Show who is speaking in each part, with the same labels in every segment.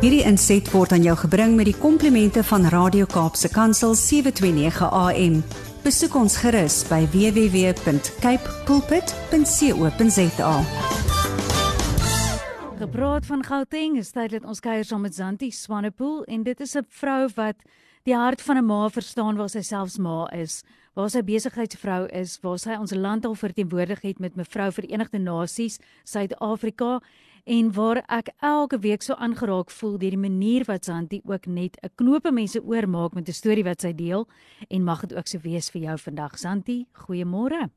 Speaker 1: Hierdie inset word aan jou gebring met die komplimente van Radio Kaapse Kansel 729 AM. Besoek ons gerus by www.cape pulpit.co.za.
Speaker 2: Gepraat van Gauteng, is tyd dat ons kuier saam met Zanti Swanepoel en dit is 'n vrou wat die hart van 'n ma verstaan waar sy selfs ma is, waar sy besigheidsvrou is, waar sy ons land al verteenwoordig het met mevrou Verenigde Nasies Suid-Afrika en waar ek elke week so aangeraak voel deur die manier wat Santi ook net 'n knope mense oormaak met 'n storie wat sy deel en mag dit ook so wees vir jou vandag. Santi goeiemôre.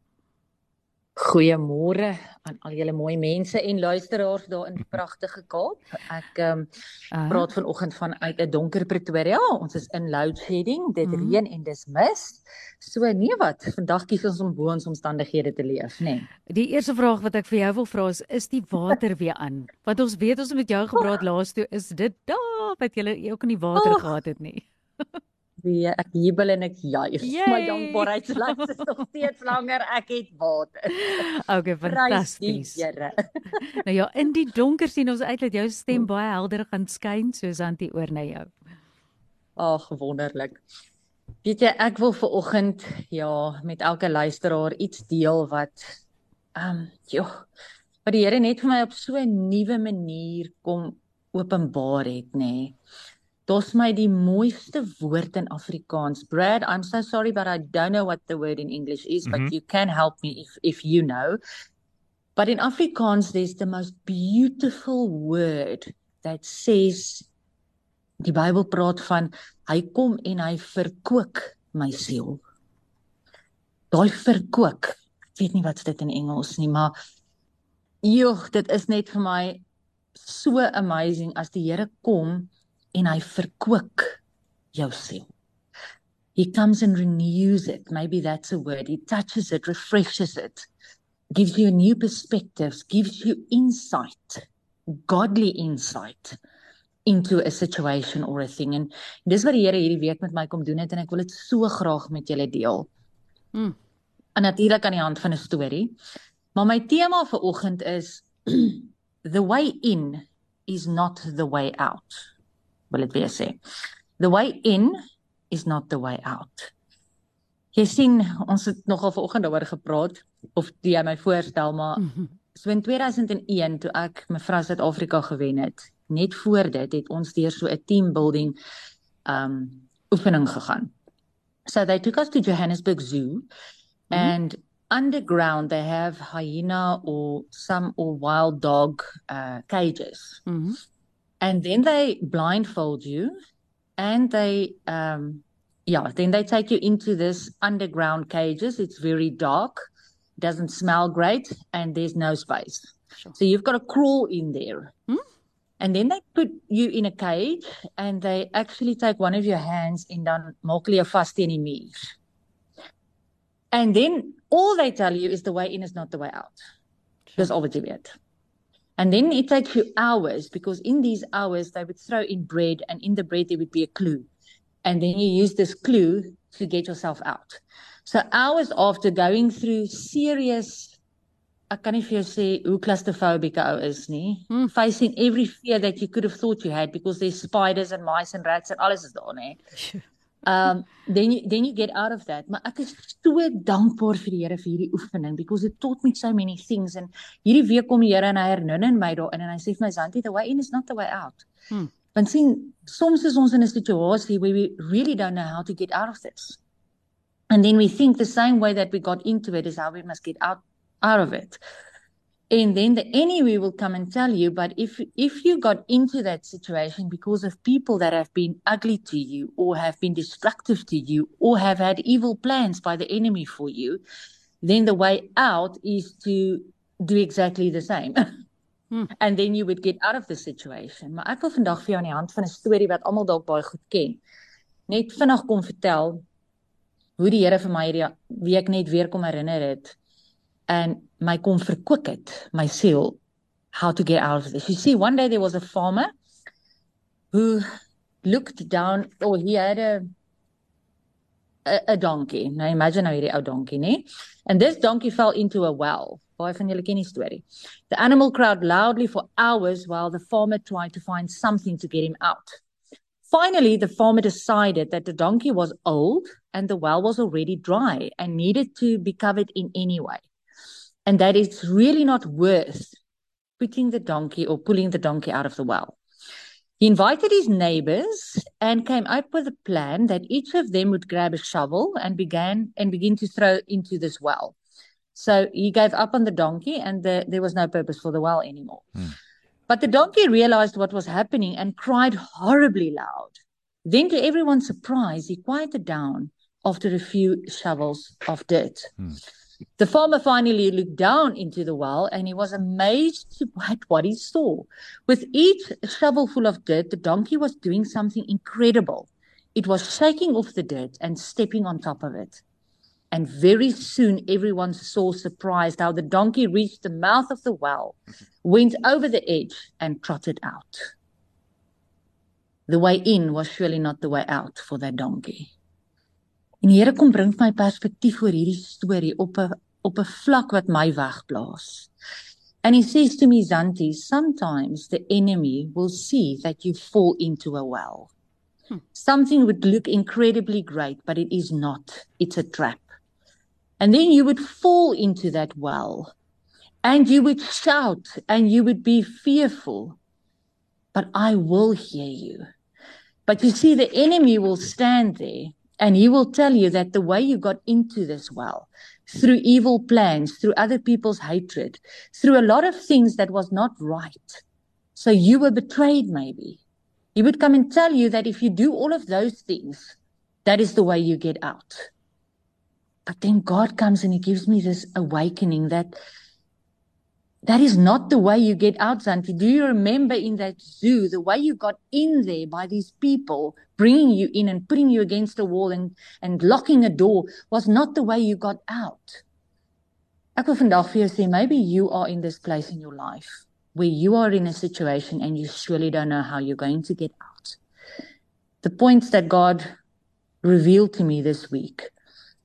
Speaker 3: Goeiemôre aan al julle mooi mense en luisteraars daar in die pragtige Kaap. Ek ehm um, praat vanoggend van uit 'n donker Pretoria. Ons is in load shedding. Dit mm. reën en dis mis. So nee wat, vandag kies ons om bo ons omstandighede te leef, nê. Nee.
Speaker 2: Die eerste vraag wat ek vir jou wil vra is, is die water weer aan? Want ons weet ons het met jou gepraat laas toe, is dit daar wat jy ook in die water oh. gehad het nie.
Speaker 3: weer ek jubel en ek juig. My dankbaarheidslys is nog steeds langer. Ek het water.
Speaker 2: Okay, fantasties. nou ja, in die donker sien ons uit dat jou stem baie helder gaan skyn soos Antie oor na jou.
Speaker 3: Ag, wonderlik. Weet jy, ek wil vir oggend ja, met elke luisteraar iets deel wat ehm um, joh, wat die Here net vir my op so 'n nuwe manier kom openbaar het, nê. Nee. Dis my die mooiste woord in Afrikaans. Brad, I'm so sorry but I don't know what the word in English is, mm -hmm. but mm-hmm. you can help me if if you know. But in Afrikaans there's the most beautiful word that says die Bybel praat van hy kom en hy verkoop my siel. Daai verkoop. Ek weet nie wat dit in Engels nie, maar joh, dit is net vir my so amazing as die Here kom en hy verkoop jou siel. He comes and renews it. Maybe that's a word. He touches it, refreshes it, gives you a new perspective, gives you insight, godly insight into a situation or a thing. En dis wat die Here hierdie week met my kom doen het en ek wil dit so graag met julle deel. Mm. En natuurlik aan die hand van 'n storie. Maar my tema vir oggend is the way in is not the way out wil dit weer sê. The way in is not the way out. Jy sien, ons het nogal vanoggend daaroor gepraat of jy my voorstel maar mm -hmm. so in 2001 toe ek mevrou Suid-Afrika gewen het, net voor dit het ons deur so 'n team building um oefening gegaan. So they took us to Johannesburg Zoo mm -hmm. and underground they have hyena or some or wild dog uh cages. Mm -hmm. And then they blindfold you and they um yeah then they take you into this underground cages it's very dark doesn't smell great and there's no space sure. so you've got to crawl in there hmm? and then they put you in a cage and they actually take one of your hands and dan maak hulle jou vas teen die muur and then all they tell you is the way in is not the way out sure. dis al wat jy weet And then it takes you hours because in these hours they would throw in bread and in the bread there would be a clue. And then you use this clue to get yourself out. So hours after going through serious I can't even say hoe claustrophobic ou is nie. Hmm. Facing every fear that you could have thought you had because there's spiders and mice and rats and alles is daar nê. um then you then you get out of that. Maar ek is so dankbaar vir die Here vir hierdie oefening because it taught me so many things. And hierdie week kom die Here en hy herinner my daarin en hy sê vir my Zanti the way in is not the way out. Hmm. want sien soms is ons in 'n situasie where we really don't know how to get out of this. And then we think the same way that we got into it is how we must get out out of it and then the enemy will come and tell you but if if you got into that situation because of people that have been ugly to you or have been destructive to you or have had evil plans by the enemy for you then the way out is to do exactly the same hmm. and then you would get out of the situation maar ek wil vandag vir jou aan die hand van 'n storie wat almal dalk baie goed ken net vinnig kom vertel hoe die Here vir my hierdie week net weer kom herinner het and my kom verkoop het my siel how to get out of this you see one day there was a farmer who looked down oh he had a a, a donkey now imagine how hierdie ou donkey nê and this donkey fell into a well Baie van julle ken die storie. The animal cried loudly for hours while the farmer tried to find something to get him out. Finally, the farmer decided that the donkey was old and the well was already dry and needed to be covered in any way. And that it's really not worth putting the donkey or pulling the donkey out of the well. He invited his neighbors and came up with a plan that each of them would grab a shovel and began and begin to throw into this well. So he gave up on the donkey and the, there was no purpose for the well anymore. Hmm. But the donkey realized what was happening and cried horribly loud. Then, to everyone's surprise, he quieted down after a few shovels of dirt. Hmm. The farmer finally looked down into the well and he was amazed at what he saw. With each shovelful of dirt, the donkey was doing something incredible. It was shaking off the dirt and stepping on top of it. And very soon, everyone saw surprised how the donkey reached the mouth of the well, went over the edge, and trotted out. The way in was surely not the way out for that donkey. En die Here kom bring my perspektief oor hierdie storie op 'n op 'n vlak wat my wegblaas. And he says to me, Zanti, sometimes the enemy will see that you fall into a well. Hmm. Something would look incredibly great, but it is not. It's a trap. And then you would fall into that well and you would shout and you would be fearful. But I will hear you. But you see, the enemy will stand there and he will tell you that the way you got into this well, through evil plans, through other people's hatred, through a lot of things that was not right. So you were betrayed, maybe. He would come and tell you that if you do all of those things, that is the way you get out. But then God comes and He gives me this awakening that that is not the way you get out, Zantie. Do you remember in that zoo, the way you got in there by these people bringing you in and putting you against a wall and, and locking a door was not the way you got out. Ek wil vandag vir jou sê maybe you are in this place in your life where you are in a situation and you surely don't know how you're going to get out. The points that God revealed to me this week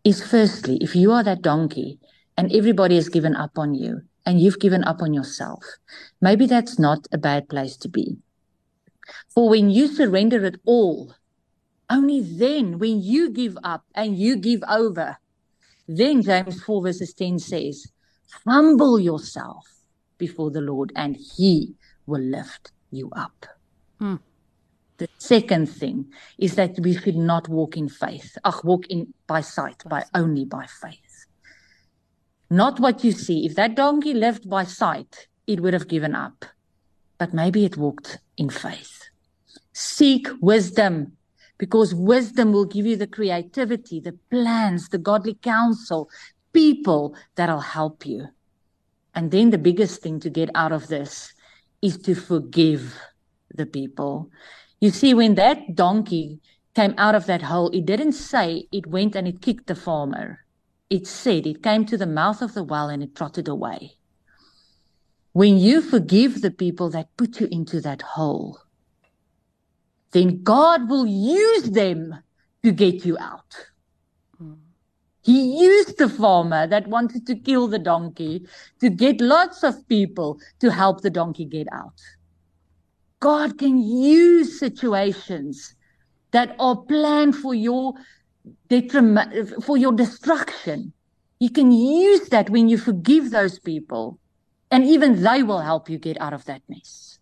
Speaker 3: is firstly, if you are that donkey and everybody has given up on you and you've given up on yourself, maybe that's not a bad place to be. For when you surrender it all, only then, when you give up and you give over, then James 4 verses 10 says, humble yourself before the Lord and he will lift you up. Hmm. The second thing is that we should not walk in faith. Ach, walk in by sight, by only by faith. Not what you see. If that donkey lived by sight, it would have given up. But maybe it walked in faith. Seek wisdom because wisdom will give you the creativity, the plans, the godly counsel, people that'll help you. And then the biggest thing to get out of this is to forgive the people. You see, when that donkey came out of that hole, it didn't say it went and it kicked the farmer. It said it came to the mouth of the well and it trotted away. When you forgive the people that put you into that hole, then God will use them to get you out. He used the farmer that wanted to kill the donkey to get lots of people to help the donkey get out. God can use situations that are planned for your detriment, for your destruction. He can use that when you forgive those people, and even they will help you get out of that mess.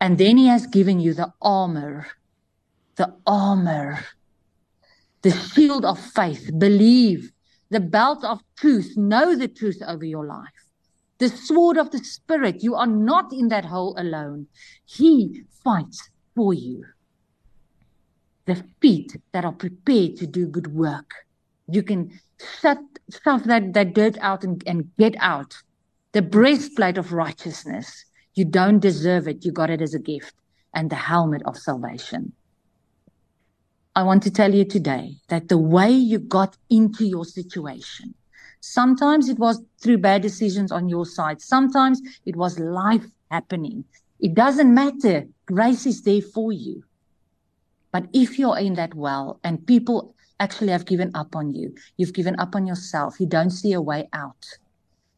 Speaker 3: And then He has given you the armor, the armor, the shield of faith, believe, the belt of truth, know the truth over your life the sword of the Spirit. You are not in that hole alone. He fights for you. The feet that are prepared to do good work. You can shut stuff that, that dirt out and, and get out. The breastplate of righteousness. You don't deserve it. You got it as a gift. And the helmet of salvation. I want to tell you today that the way you got into your situation Sometimes it was through bad decisions on your side. Sometimes it was life happening. It doesn't matter. Grace is there for you. But if you're in that well and people actually have given up on you, you've given up on yourself, you don't see a way out,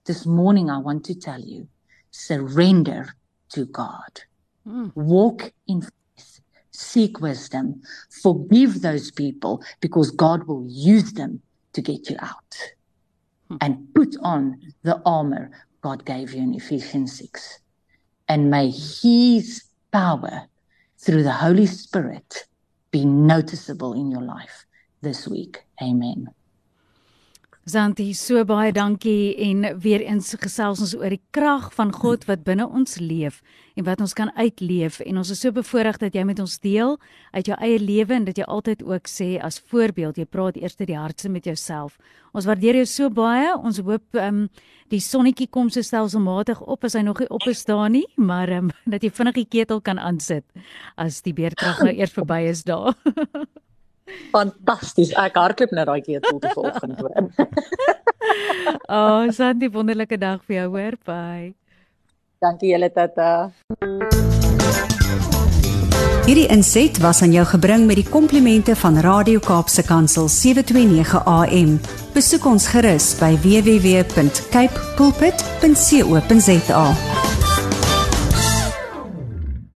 Speaker 3: This morning, I want to tell you surrender to God. Mm. Walk in faith, seek wisdom, forgive those people because God will use them to get you out. Mm. And put on the armor God gave you in Ephesians 6. And may His power through the Holy Spirit be noticeable in your life this week. Amen.
Speaker 2: Zanti, so baie dankie en weer eens gesels ons oor die krag van God wat binne ons leef en wat ons kan uitleef en ons is so bevoorreg dat jy met ons deel uit jou eie lewe en dat jy altyd ook sê as voorbeeld jy praat eers die hartse met jouself. Ons waardeer jou so baie. Ons hoop ehm um, die sonnetjie kom so stelselmatig op as hy nog nie op is daar nie, maar ehm um, dat jy vinnig die ketel kan aansit as die beerkrag nou eers verby is daar.
Speaker 3: Fantasties. Ek hardloop net daai keer tot vanoggend hoor.
Speaker 2: oh, Sandy, wonderlike dag vir jou hoor. Bye.
Speaker 3: Dankie julle tata.
Speaker 1: Hierdie inset was aan jou gebring met die komplimente van Radio Kaapse Kansel 729 AM. Besoek ons gerus by www.cape pulpit.co.za.